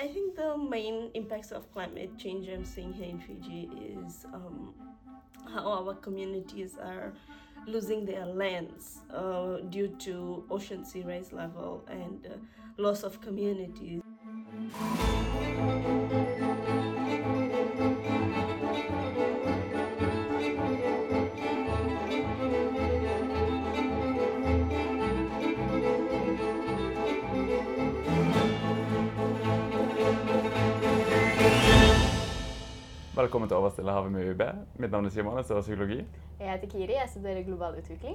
I think the main impacts of climate change I'm seeing here in Fiji is um, how our communities are losing their lands uh, due to ocean sea rise level and uh, loss of communities. Velkommen til Over Stillehavet med UiB. Mitt navn er Simon, jeg studerer psykologi. Jeg heter Kiri, jeg studerer global utvikling.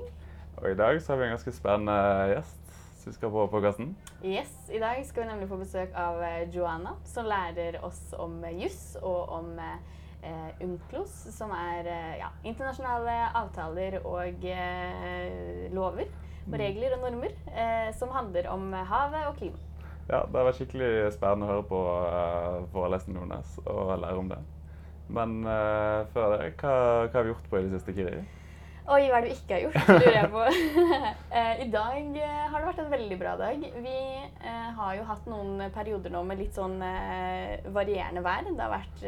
Og i dag så har vi en ganske spennende gjest som skal på podkasten. Yes, I dag skal vi nemlig få besøk av eh, Joanna, som lærer oss om eh, juss og om eh, UNCLOS, som er eh, ja, internasjonale avtaler og eh, lover og regler og normer eh, som handler om havet og klima. Ja, Det har vært skikkelig spennende å høre på uh, forelesningen hennes og lære om det. Men uh, før det, hva, hva har vi gjort på i det siste, Kiri? Oi, hva er det vi ikke har gjort, lurer jeg på. Eh, I dag eh, har det vært en veldig bra dag. Vi har jo hatt noen perioder nå med litt sånn varierende vær. Det har vært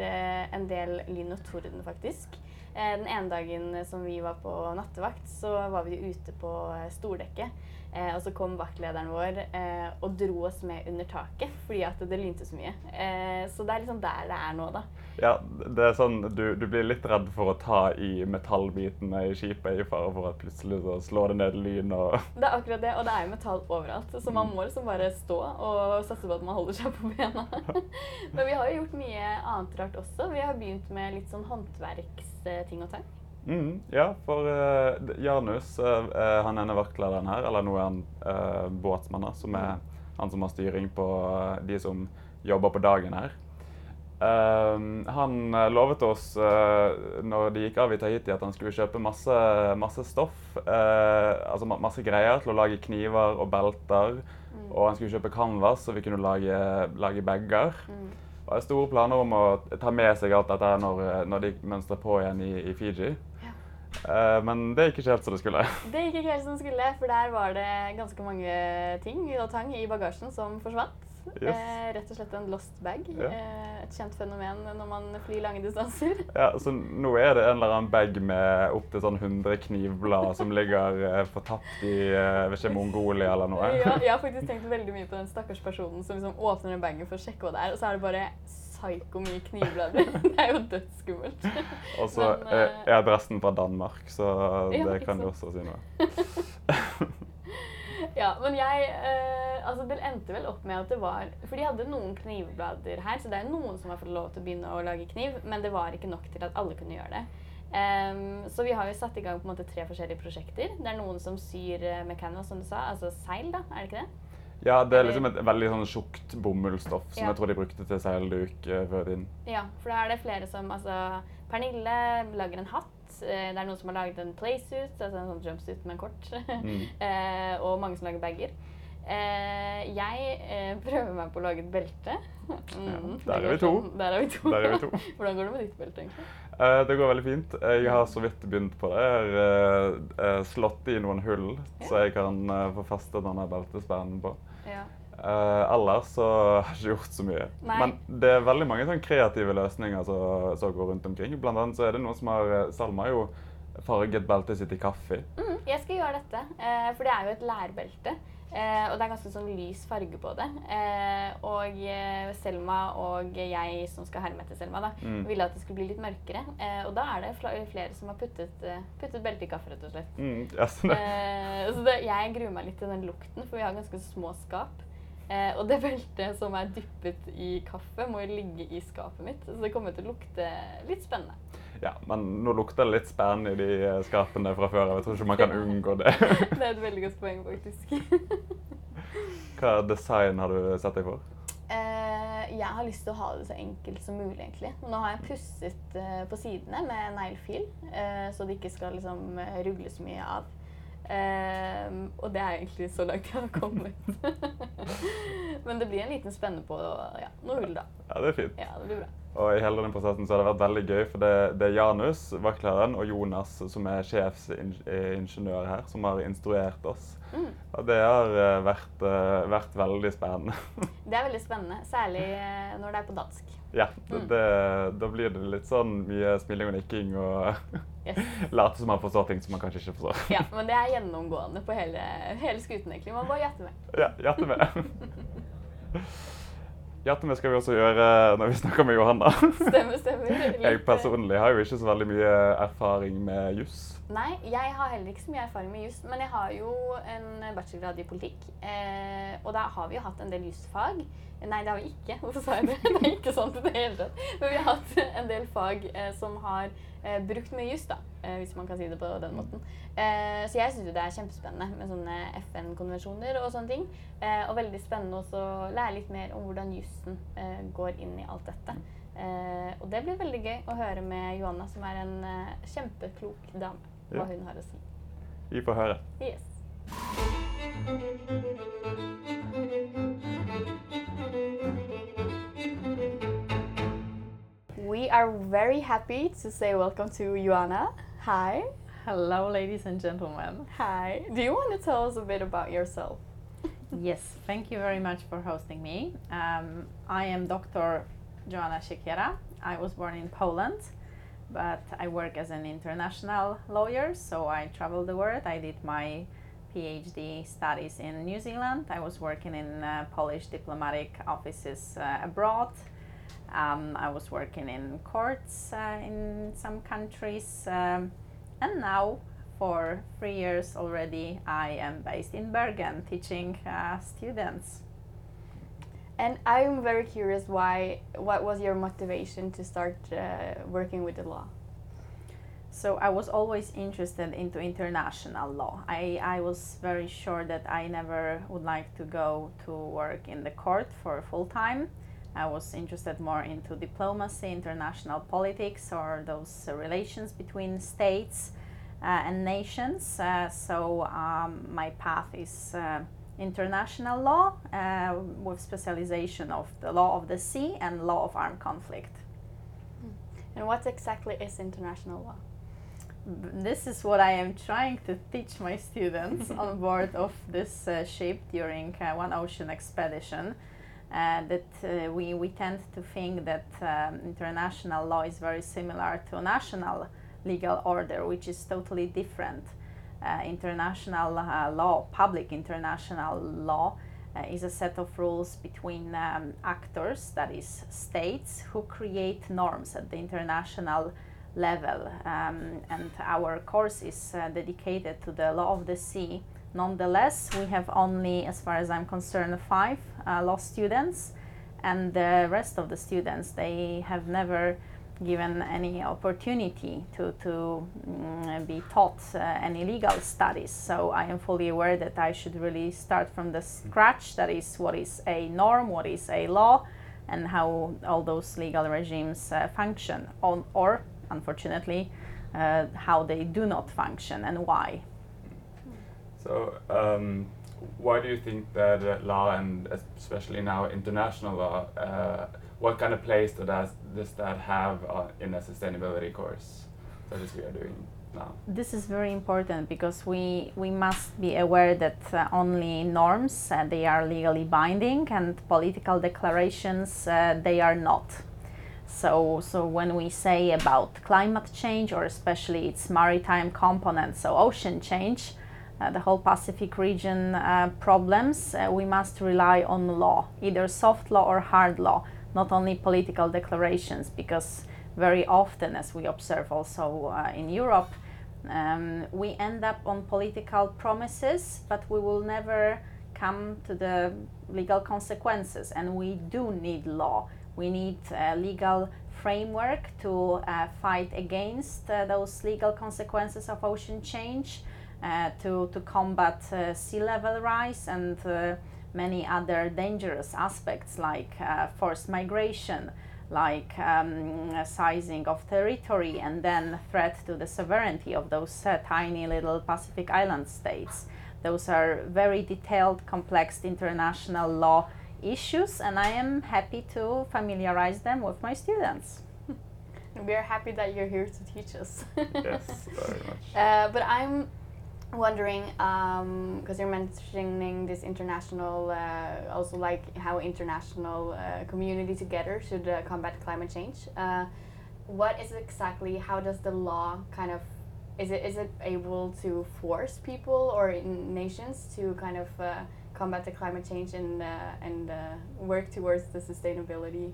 en del lyn og torden, faktisk. Den ene dagen som vi var på nattevakt, så var vi ute på stordekket. Eh, og så kom vaktlederen vår eh, og dro oss med under taket fordi at det lynte så mye. Eh, så det er liksom der det er nå, da. Ja, det er sånn, du, du blir litt redd for å ta i metallbitene i skipet i fare for at plutselig så slår det ned lyn og Det er akkurat det, og det er jo metall overalt. Så man må liksom bare stå og satse på at man holder seg på bena. Men vi har jo gjort mye annet rart også. Vi har begynt med litt sånn håndverksting og tang. Mm, ja, for uh, Janus, uh, uh, han ene vaktlederen her, eller nå er han uh, båtsmann, som er han som har styring på de som jobber på dagen her. han lovet oss når de gikk av i Tahiti, at han skulle kjøpe masse, masse stoff. altså masse greier til å lage kniver og belter. Mm. Og han skulle kjøpe canvas, så vi kunne lage, lage bager. Mm. Og jeg har store planer om å ta med seg alt dette når, når de mønstrer på igjen i, i Fiji. Eh, men det gikk ikke helt som det skulle. Det gikk ikke helt som det skulle, for der var det ganske mange ting og tang i bagasjen som forsvant. Yes. Eh, rett og slett en lost bag. Yeah. Eh, et kjent fenomen når man flyr lange distanser. Ja, så nå er det en eller annen bag med opptil sånn 100 knivblad som ligger eh, fortapt i eh, vet ikke, Mongolia eller noe. Ja, jeg har faktisk tenkt veldig mye på den stakkars personen som liksom åpner den bagen for å sjekke hva det er, og så er det bare psyko mye knivblader. Det er jo dødsskummelt. Og så eh, eh, er adressen fra Danmark, så det ja, kan du også si noe. Ja, men jeg eh, Altså, det endte vel opp med at det var For de hadde noen knivblader her, så det er noen som har fått lov til å begynne å lage kniv, men det var ikke nok til at alle kunne gjøre det. Um, så vi har jo satt i gang på en måte tre forskjellige prosjekter. Det er noen som syr eh, med canvas, som du sa, altså seil, da, er det ikke det? Ja, det er liksom et veldig sånn tjukt bomullsstoff som Ja. jeg tror de brukte til seilduk før i. Ja, for da er det flere som Altså, Pernille lager en hatt. eh, Det er noen som har laget en playsuit, altså en sånn jumpsuit med en kort. Mm. eh, og mange som lager bager. Eh, jeg eh, prøver meg på å lage et belte. Mm, to. sånn- Der er vi to. Der er vi to. Hvordan går det med ditt belte, egentlig? Eh, det går veldig fint. Jeg har så vidt begynt på det. Jeg har eh, eh, slått i noen hull, så jeg kan eh, få festet denne beltespennen på. Ja. Eh, ellers så har jeg ikke gjort så mye. Nei. Men det er veldig mange sånn kreative løsninger som, går rundt omkring. Blant annet så er det noen som har eh, Salma har jo farget beltet sitt i kaffe. Mm, jeg skal gjøre dette, eh, for det er jo et lærbelte. Eh, og det er ganske sånn lys farge på det. Eh, og eh, Selma og jeg som skal herme etter Selma, da, Mm. ville at det skulle bli litt mørkere. Eh, og da er det flere som har puttet, eh, puttet belte i kaffe, rett og slett. Mm, yes, så det, Eh, så det, jeg gruer meg litt til den lukten, for vi har ganske små skap. Eh, og det beltet som er dyppet i kaffe, må jo ligge i skapet mitt. Så det kommer til å lukte litt spennende. Ja, men nå lukter det litt spennende i de eh, skapene fra før. Jeg tror ikke man kan unngå det. Det er et veldig godt poeng, faktisk. Hva design har du sett deg for? Eh, jeg har lyst til å ha det så enkelt som mulig, egentlig. Og Nå har jeg pusset eh, på sidene med neglefil, uh, så det ikke skal liksom eh, rugle så mye av. Eh, og det er egentlig så langt jeg har kommet. Men det blir en liten spenne på ja, noe hull, da. Ja, det er fint. Ja, det blir bra. Og i hele denne prosessen så har det vært veldig gøy, for det, det er Janus, vaktlederen, og Jonas, som er sjefsingeniør her, som har instruert oss. Mm. Og det har eh, vært, eh, vært veldig spennende. Det er veldig spennende, særlig eh, når det er på dansk. ja, det, Mm. det, da blir det litt sånn mye smiling og nikking og Yes. late som man forstår ting som man kanskje ikke forstår. Ja, men det er gjennomgående på hele, hele skuten, egentlig. Man bare gjetter med. Ja, gjetter med. Hjerte det skal vi også gjøre når vi snakker med Johanna. Stemmer, stemmer. Jeg eh, personlig har jo ikke så veldig mye erfaring med juss. Nei, jeg har heller ikke så mye erfaring med juss, men jeg har jo en bachelorgrad i politikk. Eh, og da har vi jo hatt en del jusfag. Nei, det har vi ikke. Hvorfor sa jeg det? Det er ikke sant i det hele tatt. Men vi har hatt en del fag eh, som har eh, brukt mye juss, da. Eh, hvis man kan si det på den måten. Eh, så jeg syns det er kjempespennende med sånne FN-konvensjoner og sånne ting. Eh, og veldig spennende også å lære litt mer om hvordan jussen går inn i alt dette. Og det blir veldig gøy å høre med Johanna, som er en kjempeklok dame, hva Ja. hun har å si. Vi får høre. Yes. We are very happy to say welcome to Joanna. Hi. Hello, ladies and gentlemen. Hi. Do you want to tell us a bit about yourself? Yes, thank you very much for hosting me. Um, I am Dr. Joanna Siekiera. I was born in Poland, but I work as an international lawyer, so I travel the world. I did my PhD studies in New Zealand. I was working in uh, Polish diplomatic offices uh, abroad. Um, I was working in courts uh, in some countries, um, and now for three years already, I am based in Bergen teaching uh, students. And I'm very curious why what was your motivation to start uh, working with the law? So I was always interested into international law. I, I was very sure that I never would like to go to work in the court for full time. I was interested more into diplomacy, international politics, or those relations between states uh, and nations. Uh, so um, my path is uh, international law uh, with specialization of the law of the sea and law of armed conflict. And what exactly is international law? This is what I am trying to teach my students on board of this uh, ship during uh, one ocean expedition. Uh, that uh, we, we tend to think that um, international law is very similar to national legal order, which is totally different. Uh, international uh, law, public international law, uh, is a set of rules between um, actors, that is, states, who create norms at the international level. Um, and our course is uh, dedicated to the law of the sea. Nonetheless, we have only, as far as I'm concerned, five uh, law students, and the rest of the students they have never given any opportunity to, to mm, be taught uh, any legal studies. So I am fully aware that I should really start from the scratch. That is, what is a norm, what is a law, and how all those legal regimes uh, function, on, or unfortunately, uh, how they do not function and why. So, um, why do you think that uh, law and especially now international law, uh, what kind of place does that, does that have uh, in a sustainability course such as we are doing now? This is very important because we, we must be aware that uh, only norms uh, they are legally binding and political declarations uh, they are not. So, so when we say about climate change or especially its maritime component, so ocean change, the whole Pacific region uh, problems, uh, we must rely on law, either soft law or hard law, not only political declarations, because very often, as we observe also uh, in Europe, um, we end up on political promises, but we will never come to the legal consequences, and we do need law. We need a legal framework to uh, fight against uh, those legal consequences of ocean change, uh, to, to combat uh, sea level rise and uh, many other dangerous aspects like uh, forced migration, like um, sizing of territory, and then threat to the sovereignty of those uh, tiny little Pacific island states. Those are very detailed, complex international law issues, and I am happy to familiarize them with my students. We are happy that you're here to teach us. yes, very much. Uh, but I'm wondering because you're mentioning this international, uh, also like how international uh, community together should uh, combat climate change. Uh, what is exactly? How does the law kind of is it is it able to force people or nations to kind of uh, combat the climate change and uh, and work towards the sustainability?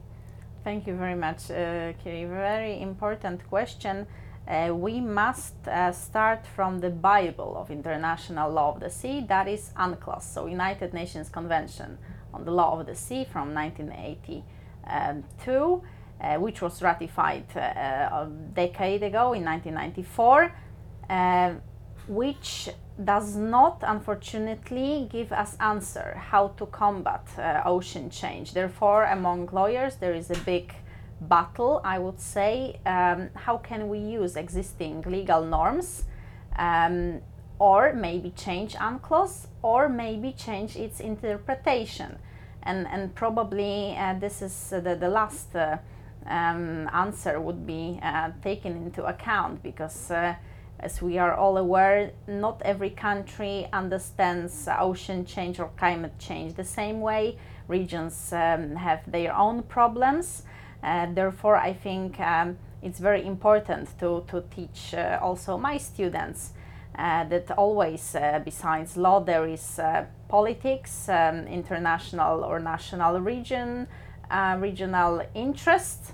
Thank you very much, uh, Kiri. Very important question. Uh, we must uh, start from the Bible of International Law of the Sea, that is UNCLOS, so United Nations Convention on the Law of the Sea from 1982, uh, which was ratified uh, a decade ago in 1994, uh, which does not unfortunately give us answer how to combat uh, ocean change. Therefore, among lawyers, there is a big battle, I would say, um, how can we use existing legal norms um, or maybe change UNCLOS or maybe change its interpretation. And, and probably uh, this is the, the last uh, um, answer would be uh, taken into account because uh, as we are all aware, not every country understands ocean change or climate change the same way. Regions um, have their own problems therefore, I think um, it's very important to, to teach uh, also my students uh, that always, uh, besides law, there is uh, politics, um, international or national region, uh, regional interest.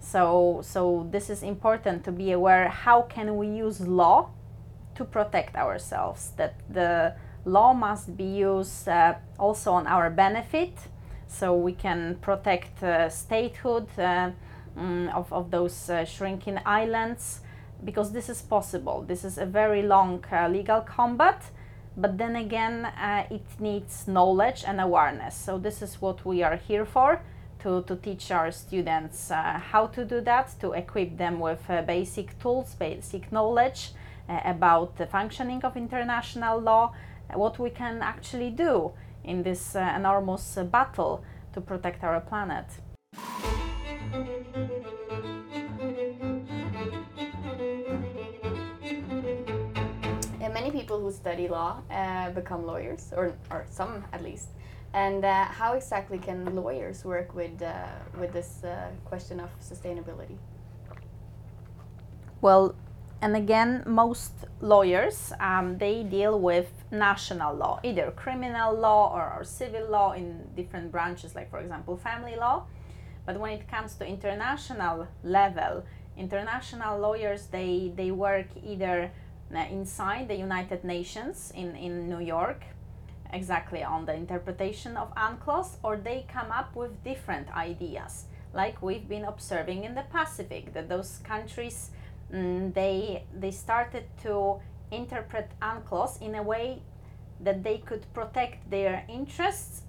So, so this is important to be aware. How can we use law to protect ourselves? That the law must be used also on our benefit so we can protect uh, statehood uh, mm, of, of those uh, shrinking islands because this is possible. This is a very long legal combat but then again uh, it needs knowledge and awareness so this is what we are here for to, to teach our students uh, how to do that to equip them with uh, basic tools basic knowledge about the functioning of international law what we can actually do in this uh, enormous uh, battle to protect our planet. many people who study law uh, become lawyers, or, or some at least. And uh, how exactly can lawyers work with, uh, with this uh, question of sustainability? Well, and again, most lawyers um, they deal with national law, either criminal law or, or, civil law in different branches, like for example, family law. But when it comes to international level, international lawyers they they work either uh, inside the United Nations in in New York, exactly on the interpretation of UNCLOS, or they come up with different ideas, like we've been observing in the Pacific, that those countries they they started to interpret UNCLOS in a way that they could protect their interests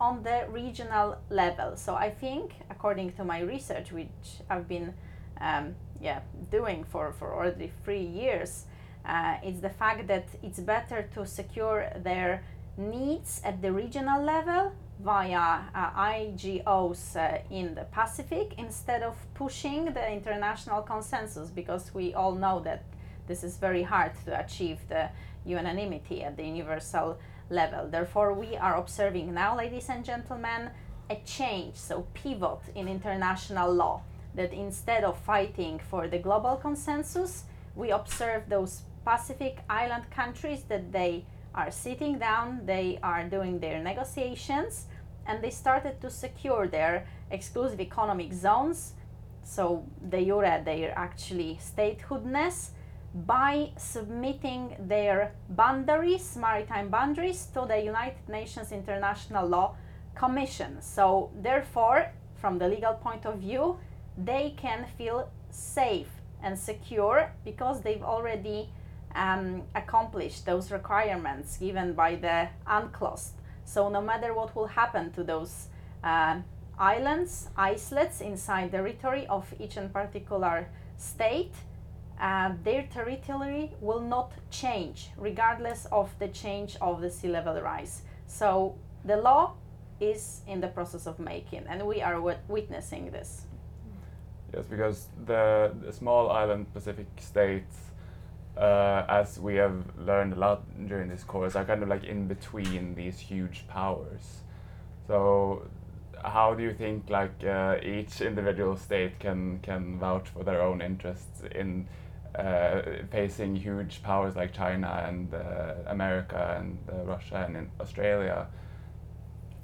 on the regional level. So I think, according to my research, which I've been um, yeah doing for for already three years, uh, it's the fact that it's better to secure their needs at the regional level via uh, IGOs uh, in the Pacific instead of pushing the international consensus because we all know that this is very hard to achieve the unanimity at the universal level. Therefore, we are observing now, ladies and gentlemen, a change, so pivot in international law that instead of fighting for the global consensus, we observe those Pacific island countries that they are sitting down, they are doing their negotiations, and they started to secure their exclusive economic zones. So de jure, they're actually statehoodness by submitting their boundaries, maritime boundaries, to the United Nations International Law Commission. So, therefore, from the legal point of view, they can feel safe and secure because they've already um, accomplished those requirements given by the UNCLOS. So no matter what will happen to those uh, islands, islets inside the territory of each and particular state, uh, their territory will not change regardless of the change of the sea level rise. So the law is in the process of making, and we are wit- witnessing this. Yes, because the, the small island Pacific states, uh, as we have learned a lot during this course, are kind of like in between these huge powers. So, how do you think like uh, each individual state can can vouch for their own interests in uh, facing huge powers like China and uh, America and uh, Russia and in Australia?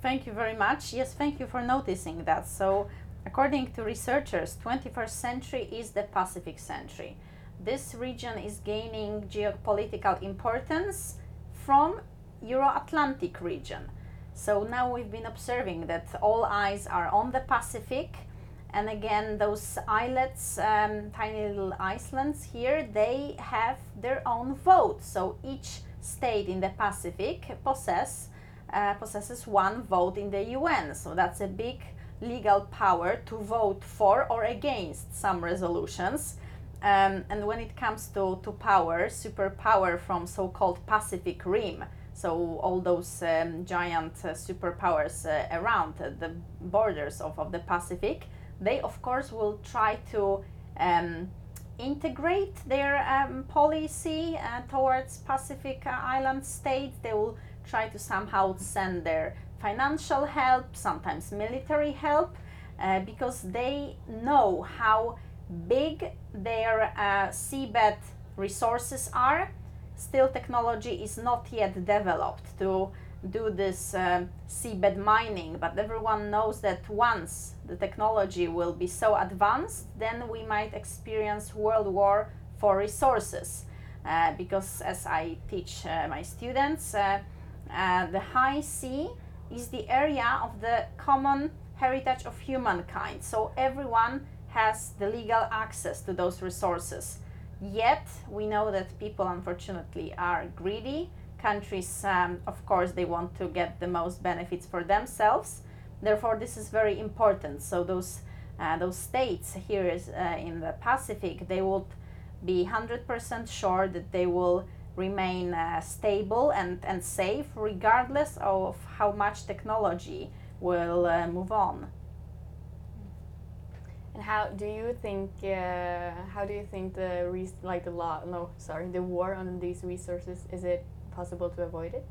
Thank you very much. Yes, thank you for noticing that. So, according to researchers, 21st century is the Pacific century. This region is gaining geopolitical importance from Euro-Atlantic region. So now we've been observing that all eyes are on the Pacific, and again, those islets, um, tiny little islands here, they have their own vote. So each state in the Pacific possess uh, possesses one vote in the UN. So that's a big legal power to vote for or against some resolutions. Um, and when it comes to, to power, superpower from so called Pacific Rim, so all those um, giant uh, superpowers uh, around the borders of, of the Pacific, they of course will try to um, integrate their um, policy uh, towards Pacific uh, island states. They will try to somehow send their financial help, sometimes military help, uh, because they know how big their uh, seabed resources are. Still, technology is not yet developed to do this um, seabed mining, but everyone knows that once the technology will be so advanced, then we might experience world war for resources. Uh, because as I teach uh, my students, uh, uh, the high sea is the area of the common heritage of humankind. So everyone has the legal access to those resources. Yet we know that people unfortunately are greedy. Countries, um, of course, they want to get the most benefits for themselves. Therefore, this is very important. So those uh, those states here is, uh, in the Pacific, they would be 100% sure that they will remain uh, stable and, and safe regardless of how much technology will uh, move on. And how do you think? Uh, how do you think the like the law? No, sorry, the war on these resources. Is it possible to avoid it?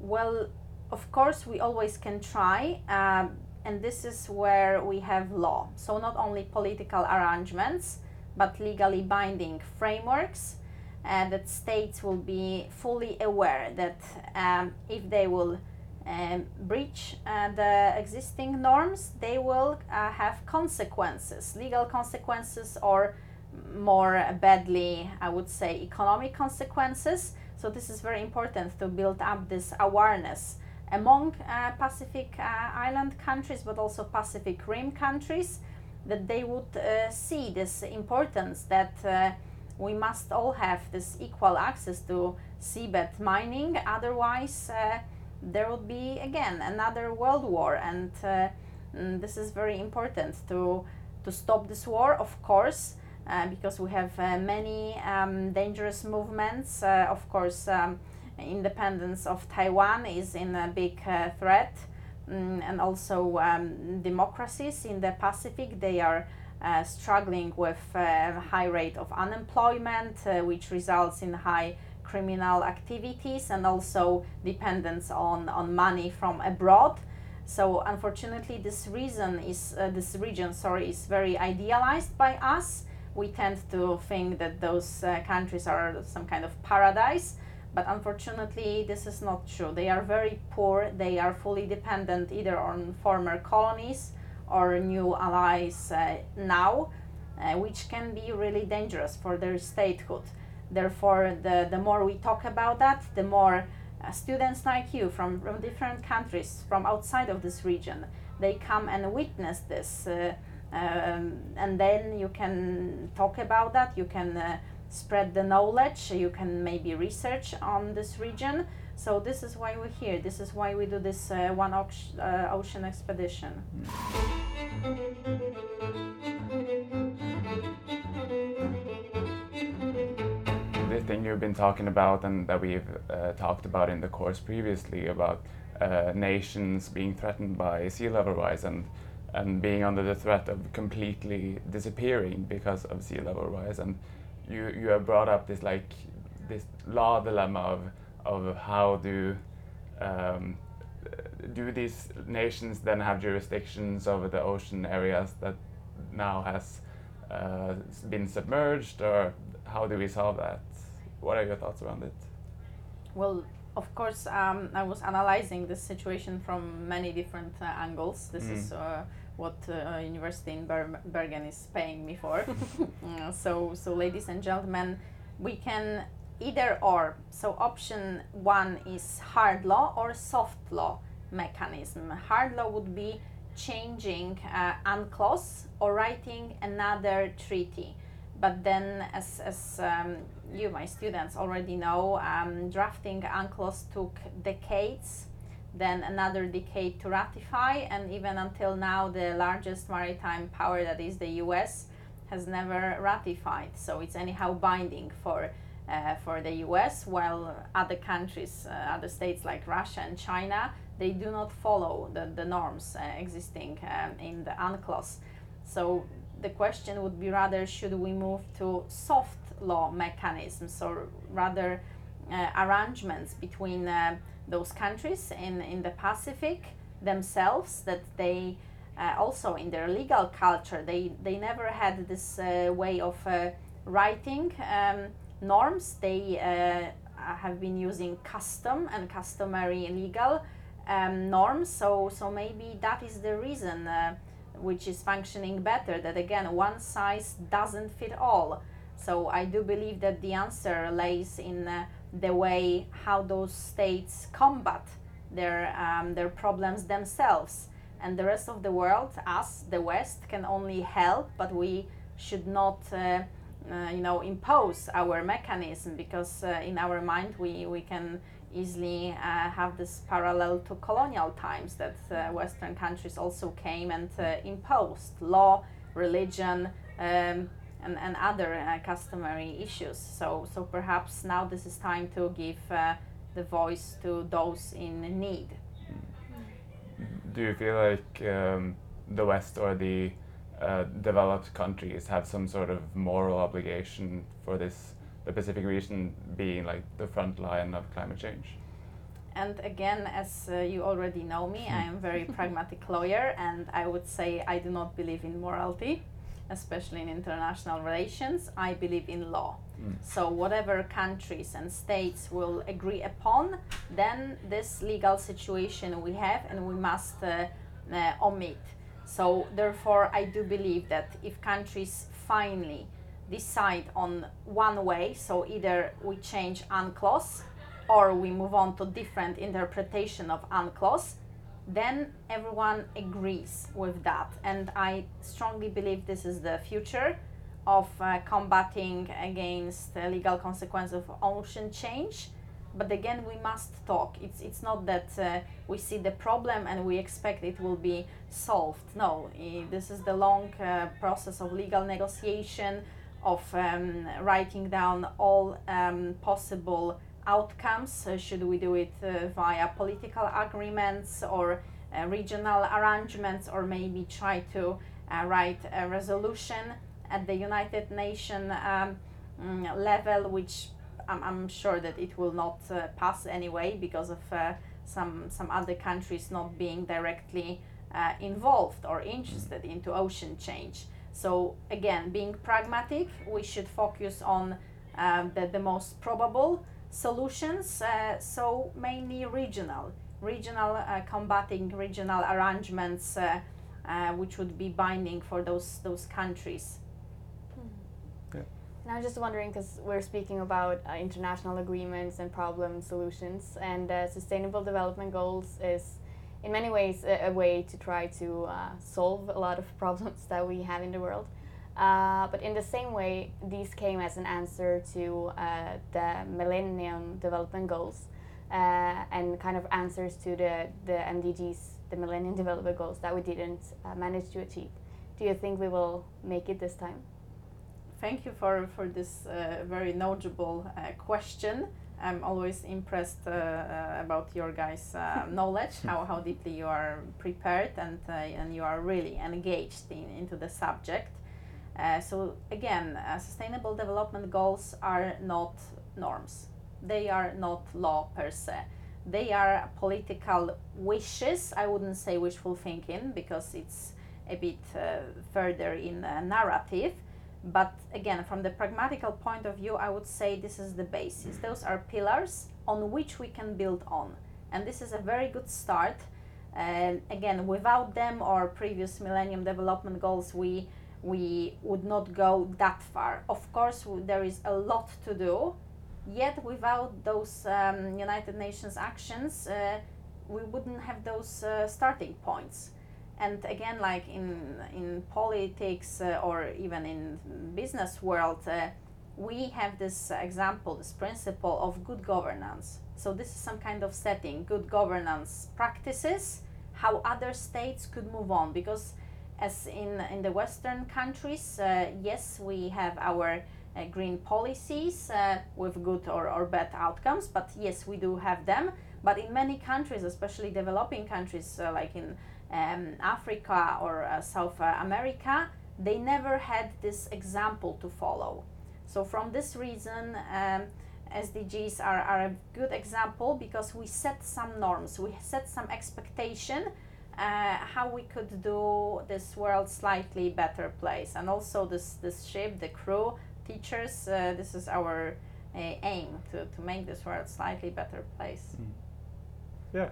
Well, of course, we always can try, um, and this is where we have law. So, not only political arrangements, but legally binding frameworks uh, that states will be fully aware that um, if they will um, breach uh, the existing norms, they will uh, have consequences, legal consequences, or more badly, I would say, economic consequences. So, this is very important to build up this awareness among uh, Pacific uh, Island countries, but also Pacific Rim countries, that they would uh, see this importance that uh, we must all have this equal access to seabed mining, otherwise, there will be again another world war and uh, mm, this is very important to to stop this war of course uh, because we have uh, many um, dangerous movements. Uh, of course um, independence of taiwan is in a big uh, threat. Um, and also um, democracies in the pacific they are uh, struggling with high rate of unemployment which results in high criminal activities and also dependence on, on money from abroad. So unfortunately, this reason is uh, this region, sorry, is very idealized by us. We tend to think that those uh, countries are some kind of paradise, but unfortunately, this is not true. They are very poor. They are fully dependent either on former colonies or new allies uh, now, uh, which can be really dangerous for their statehood. Therefore, the, the more we talk about that, the more uh, students like you from, from different countries, from outside of this region, they come and witness this. Uh, um, and then you can talk about that, you can uh, spread the knowledge, you can maybe research on this region. So this is why we're here. This is why we do this uh, one uh, ocean expedition. You've been talking about and that we've uh, talked about in the course previously about uh, nations being threatened by sea level rise and and being under the threat of completely disappearing because of sea level rise. And you you have brought up this like this law dilemma of of how do um, do these nations then have jurisdictions over the ocean areas that now has uh, been submerged, or how do we solve that? What are your thoughts around it? Well, of course, um, I was analyzing this situation from many different uh, angles. This is Mm. uh, what uh, University in Ber- Bergen is paying me for. Uh, so, so ladies and gentlemen, we can either or. So, option one is hard law or soft law mechanism. Hard law would be changing uh, UNCLOS or writing another treaty. But then, as, as um, you, my students, already know, um, drafting UNCLOS took decades, then another decade to ratify, and even until now, the largest maritime power, that is the US, has never ratified. So it's anyhow binding for uh, for the US, while other countries, uh, other states like Russia and China, they do not follow the, the norms uh, existing um, in the UNCLOS. So the question would be rather should we move to soft law mechanisms or rather uh, arrangements between uh, those countries in, in the Pacific themselves that they uh, also in their legal culture they, they never had this uh, way of uh, writing um, norms. They uh, have been using custom and customary legal um, norms. So so maybe that is the reason which is functioning better that again one size doesn't fit all. So i do believe that the answer lays in uh, the way how those states combat their um, their problems themselves. And the rest of the world us the west can only help but we should not uh, uh, you know impose our mechanism because uh, in our mind we, we can easily uh, have this parallel to colonial times that uh, western countries also came and uh, imposed law religion um, and, and other uh, customary issues. So so perhaps now this is time to give uh, the voice to those in need. Do you feel like um, the West or the uh, developed countries have some sort of moral obligation for this, the Pacific region being like the front line of climate change? And again, as uh, you already know me, I am a very pragmatic lawyer, and I would say I do not believe in morality, especially in international relations. I believe in law. Mm. So, whatever countries and states will agree upon, then this legal situation we have and we must uh, uh, omit. So, therefore, I do believe that if countries finally decide on one way, so either we change UNCLOS or we move on to different interpretation of UNCLOS, then everyone agrees with that. And I strongly believe this is the future of uh, combating against the legal consequences of ocean change. But again, we must talk. It's, it's not that uh, we see the problem and we expect it will be solved. No, this is the long uh, process of legal negotiation, of um, writing down all um, possible outcomes. Uh, should we do it uh, via political agreements or uh, regional arrangements, or maybe try to uh, write a resolution at the United Nations um, mm, level, which I'm, I'm sure that it will not uh, pass anyway because of uh, some some other countries not being directly involved or interested into ocean change. So again, being pragmatic, we should focus on um, the, the most probable solutions. Uh, so mainly regional, regional uh, combating regional arrangements, uh, uh, which would be binding for those those countries. And I was just wondering because we're speaking about uh, international agreements and problem solutions, and uh, sustainable development goals is in many ways a, a way to try to uh, solve a lot of problems that we have in the world. Uh, but in the same way, these came as an answer to uh, the Millennium Development Goals uh, and kind of answers to the, the MDGs, the Millennium Development Goals that we didn't uh, manage to achieve. Do you think we will make it this time? Thank you for, for this uh, very knowledgeable question. I'm always impressed uh, uh, about your guys' uh, knowledge, how, how deeply you are prepared and, uh, and you are really engaged in, into the subject. Uh, so, again, uh, sustainable development goals are not norms, they are not law per se. They are political wishes. I wouldn't say wishful thinking because it's a bit further in narrative but again, from the pragmatical point of view, I would say this is the basis. Those are pillars on which we can build on. And this is a very good start. And again, without them or previous Millennium Development Goals, we we would not go that far. Of course, there is a lot to do. Yet, without those um, United Nations actions, uh, we wouldn't have those uh, starting points and again like in in politics uh, or even in business world uh, we have this example this principle of good governance. So this is some kind of setting good governance practices how other states could move on. Because as in in the western countries uh, yes we have our uh, green policies uh, with good or, or bad outcomes but yes we do have them. But in many countries especially developing countries uh, like in um, Africa or uh, South America, they never had this example to follow. So, from this reason, um, SDGs are, are a good example because we set some norms, we set some expectation uh, how we could do this world slightly better place. And also, this, this ship, the crew, teachers, uh, this is our uh, aim to, to make this world slightly better place. Mm.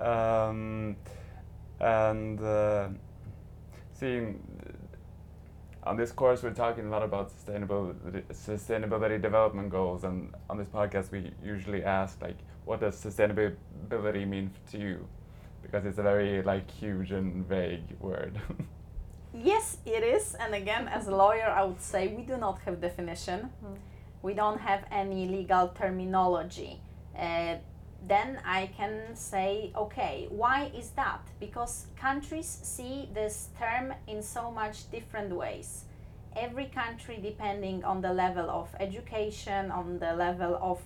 Yeah. Um, and uh, seeing on this course we're talking a lot about sustainability, sustainability development goals. And on this podcast we usually ask like what does sustainability mean to you? Because it's a very like huge and vague word. Yes it is. And again as a lawyer i would say we do not have definition. Mm. we don't have any legal terminology. Uh, then I can say, okay, why is that? Because countries see this term in so much different ways. Every country, depending on the level of education, on the level of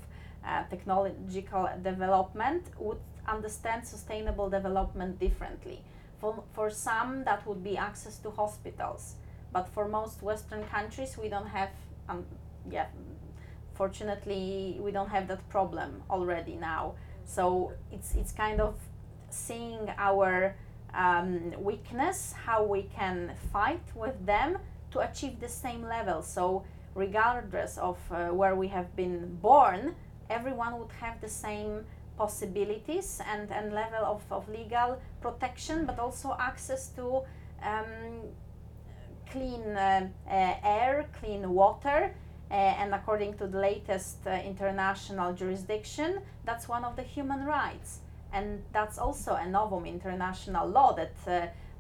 uh, technological development, would understand sustainable development differently. For, for some, that would be access to hospitals. But for most Western countries, we don't have, um, yeah, fortunately, we don't have that problem already now. So it's it's kind of seeing our um, weakness, how we can fight with them to achieve the same level. So regardless of uh, where we have been born, everyone would have the same possibilities and, and level of, of legal protection, but also access to um, clean uh, uh, air, clean water, and according to the latest uh, international jurisdiction, that's one of the human rights. And that's also a novum international law that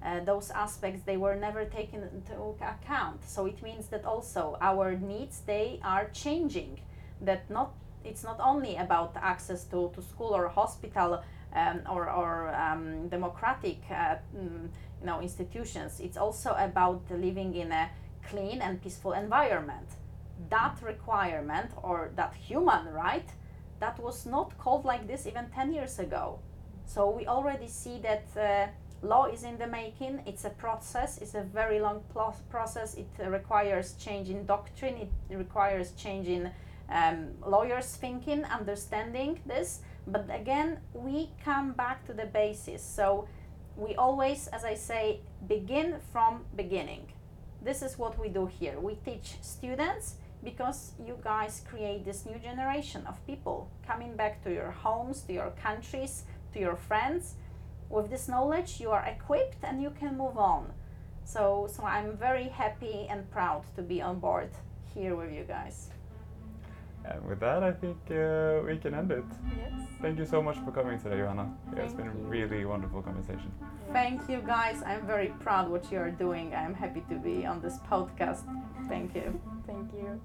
uh, those aspects they were never taken into account. So it means that also our needs they are changing. That not it's not only about access to, to school or hospital um, or, or um, democratic uh, mm, you know institutions. It's also about living in a clean and peaceful environment that requirement or that human right that was not called like this even 10 years ago. So we already see that uh, law is in the making. It's a process. It's a very long process. It requires change in doctrine. It requires change in um, lawyers' thinking, understanding this. But again, we come back to the basis. So we always, as I say, begin from beginning. This is what we do here. We teach students because you guys create this new generation of people coming back to your homes, to your countries, to your friends. With this knowledge, you are equipped and you can move on. So, so I'm very happy and proud to be on board here with you guys. And with that, I think uh, we can end it. Yes. Thank you so much for coming today, Johanna. Yeah, it's been a really wonderful conversation. Thank you, guys. I'm very proud what you are doing. I'm happy to be on this podcast. Thank you. Thank you.